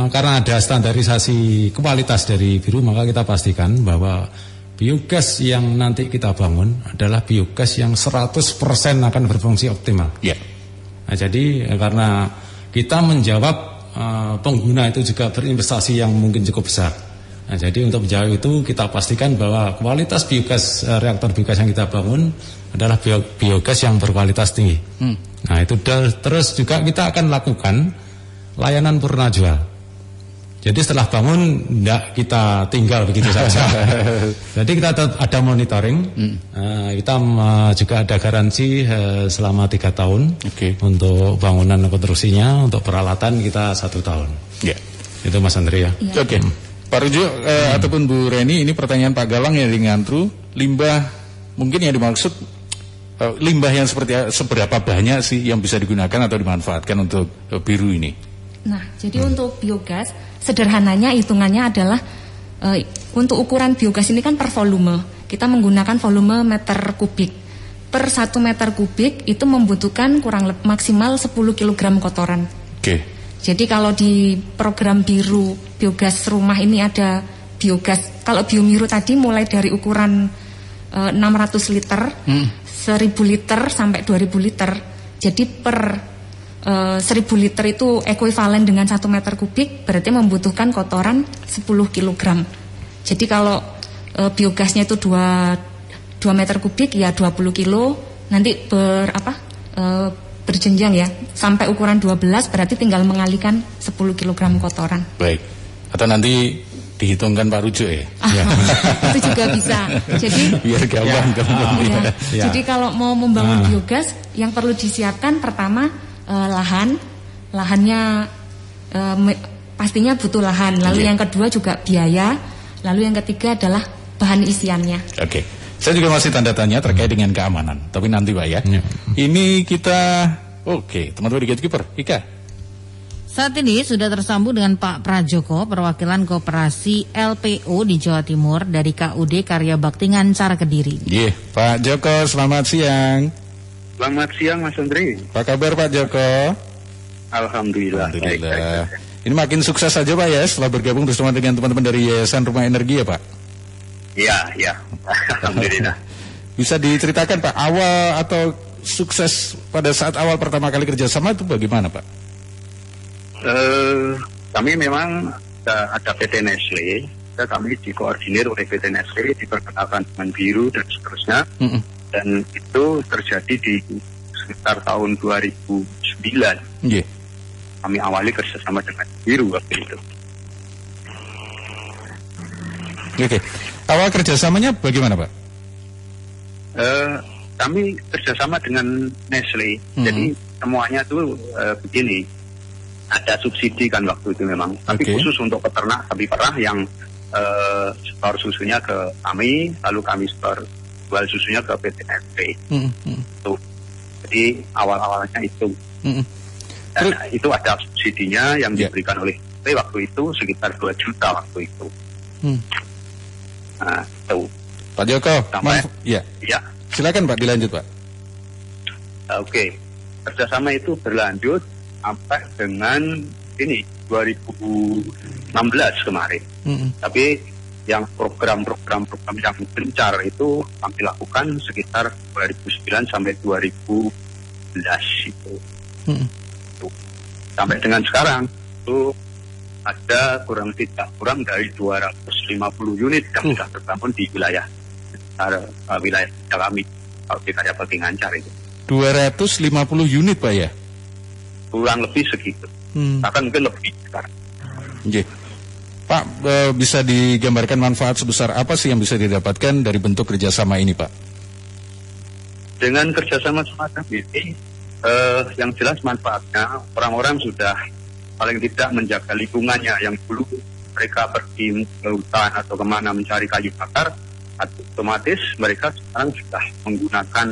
eh, karena ada standarisasi kualitas dari biru maka kita pastikan bahwa biogas yang nanti kita bangun adalah biogas yang 100% akan berfungsi optimal. Iya. Nah, jadi eh, karena kita menjawab eh, pengguna itu juga berinvestasi yang mungkin cukup besar. Nah, jadi untuk menjawab itu kita pastikan bahwa kualitas biogas eh, reaktor biogas yang kita bangun adalah bio- biogas yang berkualitas tinggi. Hmm. Nah itu terus juga kita akan lakukan layanan purna jual. Jadi setelah bangun tidak kita tinggal begitu saja. Jadi kita tetap ada monitoring. Eh, kita eh, juga ada garansi eh, selama tiga tahun untuk bangunan konstruksinya, untuk peralatan kita satu tahun. Ya. Itu Mas Andri ya. Oke. Pak Rujo eh, ataupun Bu Reni ini pertanyaan Pak Galang yang di Ngantru, limbah mungkin yang dimaksud eh, limbah yang seperti seberapa banyak sih yang bisa digunakan atau dimanfaatkan untuk eh, biru ini? Nah, jadi untuk biogas sederhananya hitungannya adalah eh, untuk ukuran biogas ini kan per volume. Kita menggunakan volume meter kubik. Per 1 meter kubik itu membutuhkan kurang lebih maksimal 10 kg kotoran. Oke. Jadi kalau di program biru biogas rumah ini ada biogas kalau biomiru tadi mulai dari ukuran eh, 600 liter, Hmm. 1000 liter sampai 2000 liter. Jadi per 1000 liter itu ekuivalen dengan 1 meter kubik berarti membutuhkan kotoran 10 kg. Jadi kalau eh, biogasnya itu 2 2 meter kubik ya 20 kilo nanti ber apa? eh, berjenjang ya sampai ukuran 12 berarti tinggal mengalihkan 10 kg kotoran. Baik. Atau nanti dihitungkan Pak Rujo ya? itu juga bisa. Jadi Biar gampang gampang. ya, Ya. jadi kalau mau membangun Ah. biogas yang perlu disiapkan pertama eh, lahan, lahannya eh, me- pastinya butuh lahan. Lalu Iya. yang kedua juga biaya. Lalu yang ketiga adalah bahan isiannya. Oke. Saya juga masih tanda tanya terkait dengan keamanan. Tapi nanti Pak ya. Ini kita Oke, teman-teman di Gatekeeper, Ika. Saat ini sudah tersambung dengan Pak Prajoko, perwakilan Koperasi LPO di Jawa Timur dari KUD Karya Bakti Ngancar Kediri. Iya, Pak Joko, selamat siang. Selamat siang Mas Andri. Apa kabar Pak Joko? Alhamdulillah. Baik, baik, Alhamdulillah. baik. Ini makin sukses saja Pak ya setelah bergabung bersama dengan teman-teman dari Yayasan Rumah Energi ya Pak. Iya, iya. Alhamdulillah. Bisa diceritakan Pak awal atau sukses pada saat awal pertama kali kerjasama itu bagaimana Pak? Eh, kami memang ada, ada PT Nestle. Kami dikoordinir oleh PT Nestle, diperkenalkan dengan biru dan seterusnya. Mm-mm. Dan itu terjadi di sekitar tahun 2009. Iya. Kami awali kerjasama dengan biru waktu itu. Oke. Awal kerjasamanya bagaimana Pak? Eh, kami kerjasama dengan Nestle. Mhm. Jadi semuanya tuh eh, begini. Ada subsidi kan waktu itu memang. Tapi khusus untuk peternak sapi perah yang eh, setor susunya ke kami, lalu kami setor jual susunya ke PT Nestle. Mm-mm. Tuh. Jadi awal-awalnya itu. Mm-mm. Dan itu ada subsidinya yang Ya. diberikan oleh Nestle waktu itu sekitar 2 juta waktu itu. Hmm. Nah, itu. Pak Joko, Sampai- maaf. Ya. Ya. Silakan Pak dilanjut Pak. Oke, kerjasama itu berlanjut sampai dengan ini 2016 kemarin. Mm-mm. Tapi yang program-program program yang gencar itu kami lakukan sekitar 2009 sampai 2011 itu. Mm-mm. Sampai dengan sekarang itu ada kurang tidak kurang dari 250 unit yang sudah terbangun di wilayah uh, wilayah kami kalau di karya bagi ngancar itu 250 unit Pak ya? kurang lebih segitu Hmm. bahkan mungkin lebih sekarang Oke. Pak, eh, bisa digambarkan manfaat sebesar apa sih yang bisa didapatkan dari bentuk kerjasama ini, Pak? dengan kerjasama semacam ini eh, yang jelas manfaatnya orang-orang sudah paling tidak menjaga lingkungannya yang dulu mereka pergi ke hutan atau ke mana mencari kayu bakar, otomatis mereka sekarang sudah menggunakan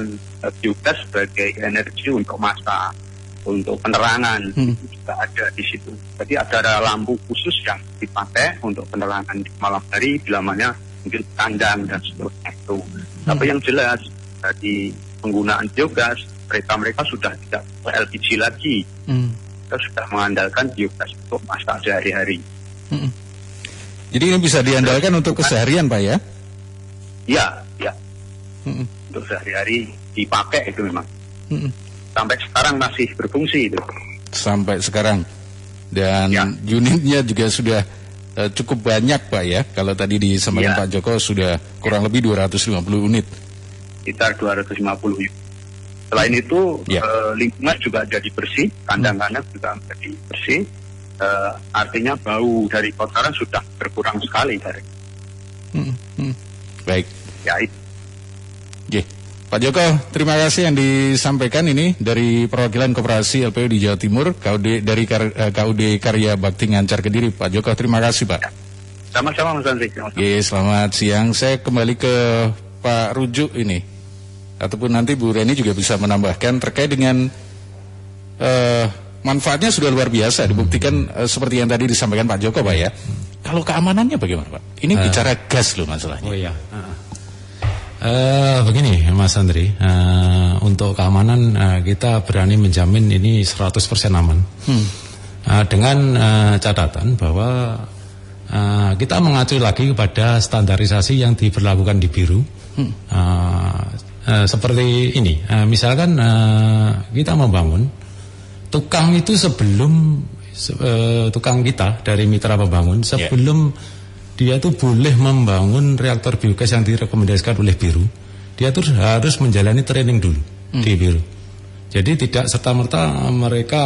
eh, biogas sebagai energi untuk masak, untuk penerangan Hmm. itu juga ada di situ. Jadi ada lampu khusus yang dipakai untuk penerangan di malam hari, bila mana mungkin kandang dan seterusnya itu. Tapi yang jelas dari penggunaan biogas, mereka-mereka sudah tidak LPG lagi. Hmm. Kita sudah mengandalkan biogas untuk masak sehari-hari. Mm-mm. Jadi ini bisa diandalkan untuk keseharian Pak ya? Ya, ya. Mm-mm. Untuk sehari-hari dipakai itu memang. Mm-mm. Sampai sekarang masih berfungsi itu. Sampai sekarang. Dan Ya. unitnya juga sudah eh, cukup banyak Pak ya. Kalau tadi disampaikan Ya. Pak Joko sudah kurang lebih 250 unit. Sekitar 250 unit. Selain itu, Ya. eh, lingkungan juga jadi bersih, kandang-kandang juga jadi bersih. Eh, artinya bau dari kotoran sudah berkurang sekali dari Mm-mm. Mm. Baik. ya itu. Pak Joko, terima kasih yang disampaikan ini dari perwakilan Koperasi LPU di Jawa Timur, KUD dari Kar- eh, KUD Karya Bakti Ngancar Kediri. Pak Joko, terima kasih Pak. Sama-sama Mas Andri. Sama-sama. Oke, selamat siang. Saya kembali ke Pak Rujuk ini. Ataupun nanti Bu Reni juga bisa menambahkan terkait dengan eh, manfaatnya sudah luar biasa. Dibuktikan eh, seperti yang tadi disampaikan Pak Joko, Pak ya. Kalau keamanannya bagaimana, Pak? Ini Eh. bicara gas loh masalahnya. Oh iya. Eh, begini Mas Andri, eh, untuk keamanan eh, kita berani menjamin ini 100% aman. Hmm. Eh, dengan eh, catatan bahwa eh, kita mengacu lagi kepada standarisasi yang diberlakukan di biru. Hmm. Eh, eh, seperti ini, eh, misalkan eh, kita membangun tukang itu sebelum se- eh, tukang kita dari mitra pembangun sebelum dia tuh boleh membangun reaktor biogas yang direkomendasikan oleh biru, dia tuh harus menjalani training dulu di biru. Jadi tidak serta merta mereka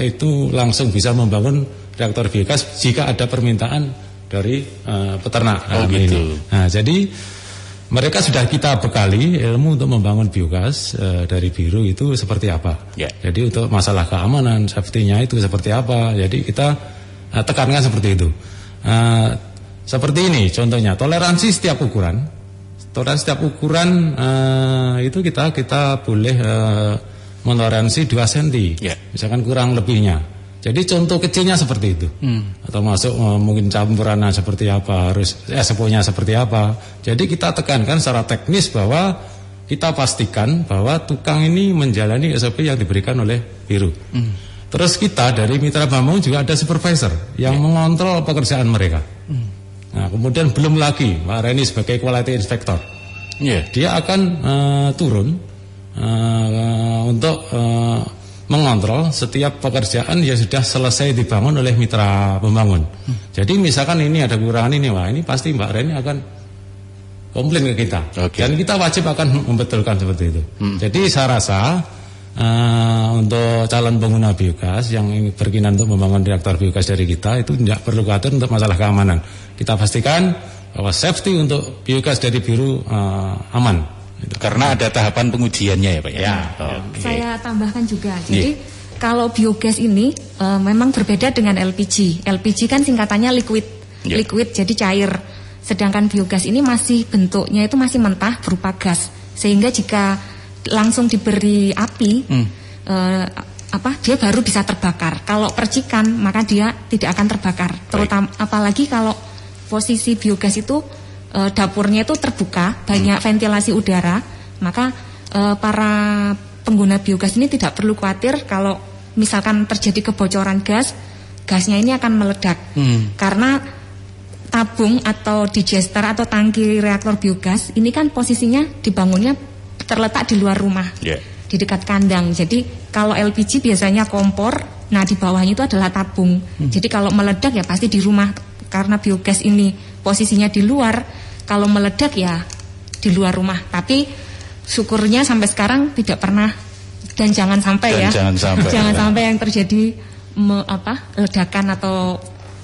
itu langsung bisa membangun reaktor biogas jika ada permintaan dari eh, peternak. Oh, Nah, gitu. ini. Nah, jadi mereka sudah kita bekali ilmu untuk membangun biogas eh, dari biru itu seperti apa. Ya. Jadi untuk masalah keamanan, safety-nya itu seperti apa. Jadi kita eh, tekankan seperti itu. Eh, seperti ini contohnya, toleransi setiap ukuran. Toleransi setiap ukuran eh, itu kita kita boleh eh, mentoleransi 2 cm. Ya. Misalkan kurang lebihnya. Jadi contoh kecilnya seperti itu. Hmm. Atau masuk eh, mungkin campurannya seperti apa, harus SPO-nya seperti apa. Jadi kita tekankan secara teknis bahwa kita pastikan bahwa tukang ini menjalani SOP yang diberikan oleh biru. Hmm. Terus kita dari mitra bambang juga ada supervisor yang mengontrol pekerjaan mereka. Nah, kemudian belum lagi Pak Reni sebagai quality inspector. Iya. Dia akan eh, turun eh, untuk eh, mengontrol setiap pekerjaan yang sudah selesai dibangun oleh mitra pembangun. Jadi misalkan ini ada kekurangan ini, wah ini pasti Mbak Reni akan komplain ke kita. Oke. Dan kita wajib akan membetulkan seperti itu. Jadi saya rasa eh, untuk calon pengguna biogas yang ingin berkenan untuk membangun reaktor biogas dari kita itu tidak perlu khawatir untuk masalah keamanan. Kita pastikan bahwa safety untuk biogas dari biru eh, aman. Karena ada tahapan pengujiannya ya Pak ya. Ya. Oke. Saya tambahkan juga. Jadi kalau biogas ini eh, memang berbeda dengan LPG. LPG kan singkatannya liquid, Ya. liquid jadi cair. Sedangkan biogas ini masih bentuknya itu masih mentah berupa gas. Sehingga jika langsung diberi api, Hmm. eh, apa dia baru bisa terbakar. Kalau percikan maka dia tidak akan terbakar. Terutama apalagi kalau posisi biogas itu eh, dapurnya itu terbuka, banyak ventilasi udara, maka eh, para pengguna biogas ini tidak perlu khawatir kalau misalkan terjadi kebocoran gas, gasnya ini akan meledak. Hmm. Karena tabung atau digester atau tangki reaktor biogas ini kan posisinya dibangunnya terletak di luar rumah Ya. di dekat kandang. Jadi kalau LPG biasanya kompor, nah di bawahnya itu adalah tabung. Jadi kalau meledak ya pasti di rumah karena biogas ini posisinya di luar. Kalau meledak ya di luar rumah. Tapi syukurnya sampai sekarang tidak pernah dan jangan sampai Dan ya. jangan sampai. Jangan sampai yang terjadi me- apa ledakan atau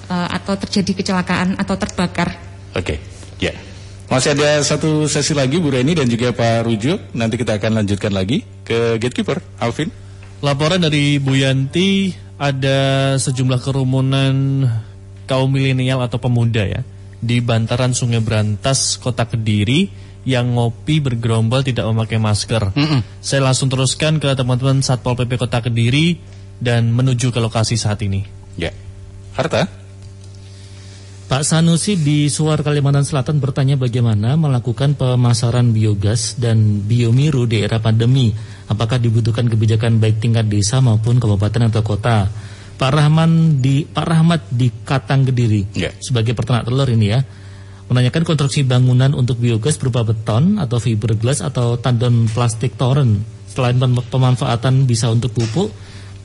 eh, atau terjadi kecelakaan atau terbakar. Oke, ya. Masih ada satu sesi lagi Bu Reni dan juga Pak Rujuk. Nanti kita akan lanjutkan lagi ke gatekeeper Alvin. Laporan dari Bu Yanti ada sejumlah kerumunan kaum milenial atau pemuda ya di bantaran Sungai Berantas, Kota Kediri yang ngopi bergerombol tidak memakai masker. Saya langsung teruskan ke teman-teman Satpol PP Kota Kediri dan menuju ke lokasi saat ini. Ya. Harta? Pak Sanusi di Suar Kalimantan Selatan bertanya bagaimana melakukan pemasaran biogas dan biomiru di era pandemi. Apakah dibutuhkan kebijakan baik tingkat desa maupun kabupaten atau kota? Pak Rahman di Pak Rahmat di Katang Kediri sebagai peternak telur ini ya menanyakan konstruksi bangunan untuk biogas berupa beton atau fiberglass atau tandon plastik toren. Selain pem- pemanfaatan bisa untuk pupuk,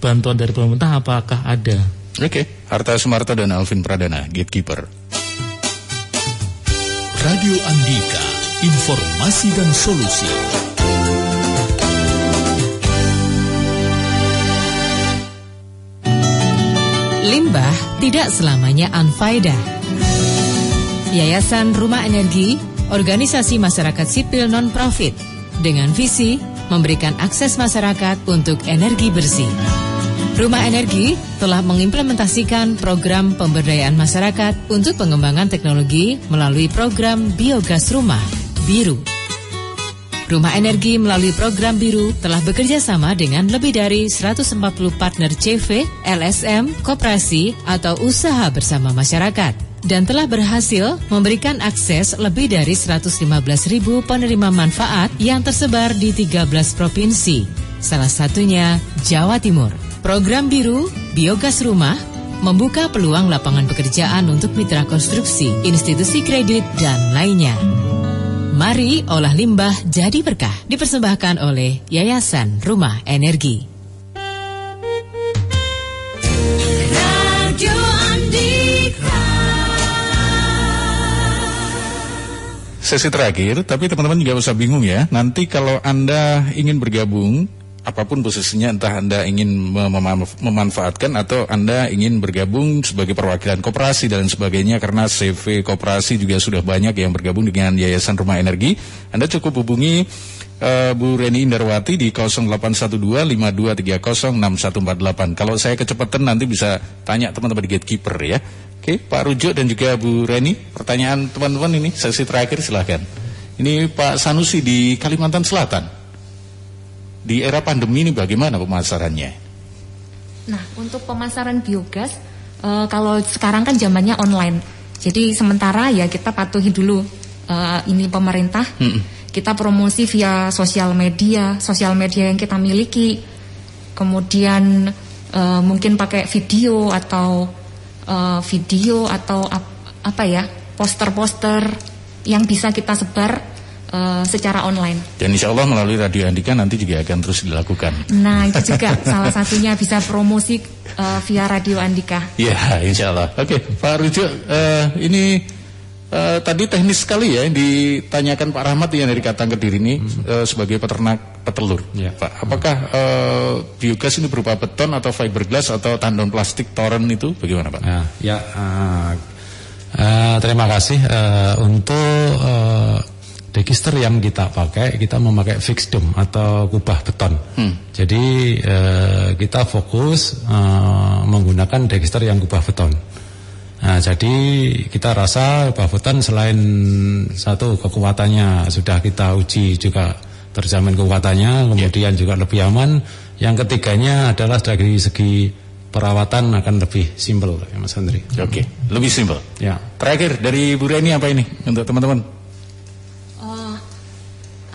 bantuan dari pemerintah apakah ada? Oke, Harta Sumarto dan Alvin Pradana, Gatekeeper. Radio Andika, informasi dan solusi. Limbah tidak selamanya unfaedah. Yayasan Rumah Energi, organisasi masyarakat sipil non-profit, dengan visi memberikan akses masyarakat untuk energi bersih. Rumah Energi telah mengimplementasikan program pemberdayaan masyarakat untuk pengembangan teknologi melalui program Biogas Rumah, BIRU. Rumah Energi melalui program Biru telah bekerja sama dengan lebih dari 140 partner CV, LSM, koperasi, atau usaha bersama masyarakat dan telah berhasil memberikan akses lebih dari 115 ribu penerima manfaat yang tersebar di 13 provinsi, salah satunya Jawa Timur. Program Biru, Biogas Rumah, membuka peluang lapangan pekerjaan untuk mitra konstruksi, institusi kredit, dan lainnya. Mari olah limbah jadi berkah dipersembahkan oleh Yayasan Rumah Energi. Sesi terakhir, tapi teman-teman juga usah bingung ya. Nanti kalau Anda ingin bergabung, apa pun posisinya, entah Anda ingin mem- mem- memanfaatkan atau Anda ingin bergabung sebagai perwakilan koperasi dan sebagainya, karena CV koperasi juga sudah banyak yang bergabung dengan Yayasan Rumah Energi, Anda cukup hubungi eh, Bu Reni Indarwati di 0812-5230-6148. Kalau saya kecepatan nanti bisa tanya teman-teman di gatekeeper ya. Oke, Pak Rujo dan juga Bu Reni, pertanyaan teman-teman ini sesi terakhir silahkan. Ini Pak Sanusi di Kalimantan Selatan. Di era pandemi ini bagaimana pemasarannya? Nah, untuk pemasaran biogas, eh, kalau sekarang kan zamannya online. Jadi sementara ya kita patuhi dulu eh, ini pemerintah. Kita promosi via sosial media, sosial media yang kita miliki. Kemudian eh, mungkin pakai video atau eh, video atau ap- apa ya, poster-poster yang bisa kita sebar eh, secara online. Dan insya Allah melalui Radio Andika nanti juga akan terus dilakukan. Nah, itu juga salah satunya bisa promosi eh, via Radio Andika. Ya, insya Allah. Oke, Pak Rujo, eh, ini eh, tadi teknis sekali ya yang ditanyakan Pak Rahmat yang dari Katang Kediri ini eh, sebagai peternak petelur. Pak, apakah eh, biogas ini berupa beton atau fiberglass atau tandon plastik toren itu bagaimana Pak? Ya, ya eh, eh, terima kasih eh, untuk eh, degister yang kita pakai, kita memakai fixed dome atau kubah beton. Jadi eh, kita fokus eh, menggunakan degister yang kubah beton. Nah, jadi kita rasa kubah beton selain satu kekuatannya sudah kita uji juga terjamin kekuatannya, kemudian juga lebih aman. Yang ketiganya adalah dari segi perawatan akan lebih simpel, ya, Mas Andri. Oke, lebih simpel. Ya. Terakhir dari Bu Reni apa ini untuk teman-teman?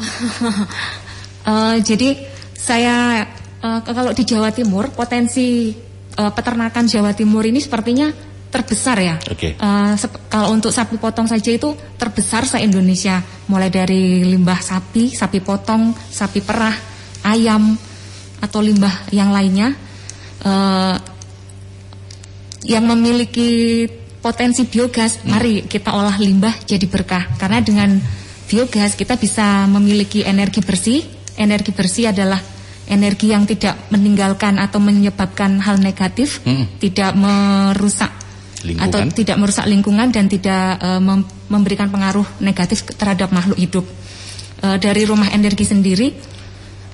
Eh, jadi saya eh, kalau di Jawa Timur potensi eh, peternakan Jawa Timur ini sepertinya terbesar ya. Oke. Eh, sep- kalau untuk sapi potong saja itu terbesar se Indonesia, mulai dari limbah sapi, sapi potong, sapi perah, ayam atau limbah yang lainnya eh, yang memiliki potensi biogas. Mari kita olah limbah jadi berkah karena dengan biogas kita bisa memiliki energi bersih. Energi bersih adalah energi yang tidak meninggalkan atau menyebabkan hal negatif, tidak merusak Lingkungan. atau tidak merusak lingkungan dan tidak mem- memberikan pengaruh negatif terhadap makhluk hidup. Eh, dari rumah energi sendiri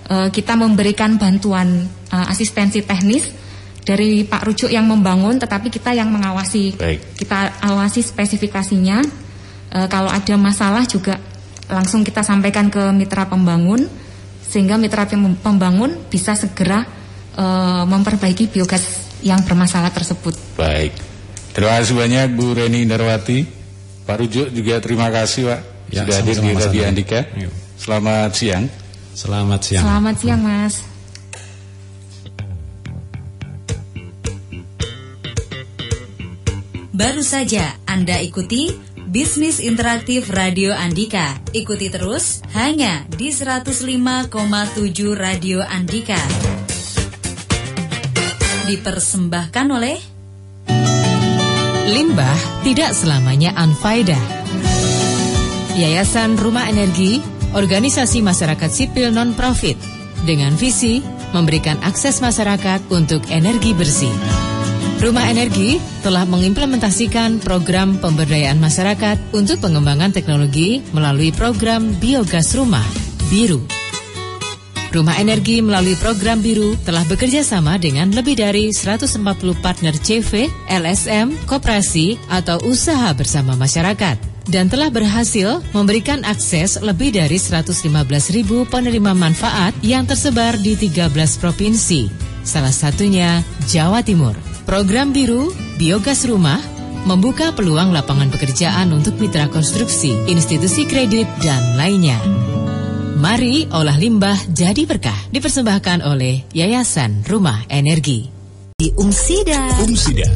eh, kita memberikan bantuan eh, asistensi teknis dari Pak Rujuk yang membangun, tetapi kita yang mengawasi. Baik. Kita awasi spesifikasinya. E, kalau ada masalah juga langsung kita sampaikan ke mitra pembangun, sehingga mitra pem- pembangun bisa segera e, memperbaiki biogas yang bermasalah tersebut. Baik. Terima kasih banyak Bu Reni Indarwati. Pak Rujuk juga terima kasih Pak Ya, sudah hadir di Radio. Andika. Yuk. Selamat siang. Selamat siang. Selamat siang, Mas. Baru saja Anda ikuti Bisnis Interaktif Radio Andika. Ikuti terus hanya di 105,7 Radio Andika. Dipersembahkan oleh Limbah tidak selamanya unfaedah. Yayasan Rumah Energi, organisasi masyarakat sipil non-profit, dengan visi memberikan akses masyarakat untuk energi bersih. Rumah Energi telah mengimplementasikan program pemberdayaan masyarakat untuk pengembangan teknologi melalui program Biogas Rumah, BIRU. Rumah Energi melalui program Biru telah bekerja sama dengan lebih dari 140 partner CV, LSM, koperasi, atau usaha bersama masyarakat dan telah berhasil memberikan akses lebih dari 115 ribu penerima manfaat yang tersebar di 13 provinsi, salah satunya Jawa Timur. Program Biru, Biogas Rumah, membuka peluang lapangan pekerjaan untuk mitra konstruksi, institusi kredit, dan lainnya. Mari olah limbah jadi berkah. Dipersembahkan oleh Yayasan Rumah Energi. di Umsida. Umsida,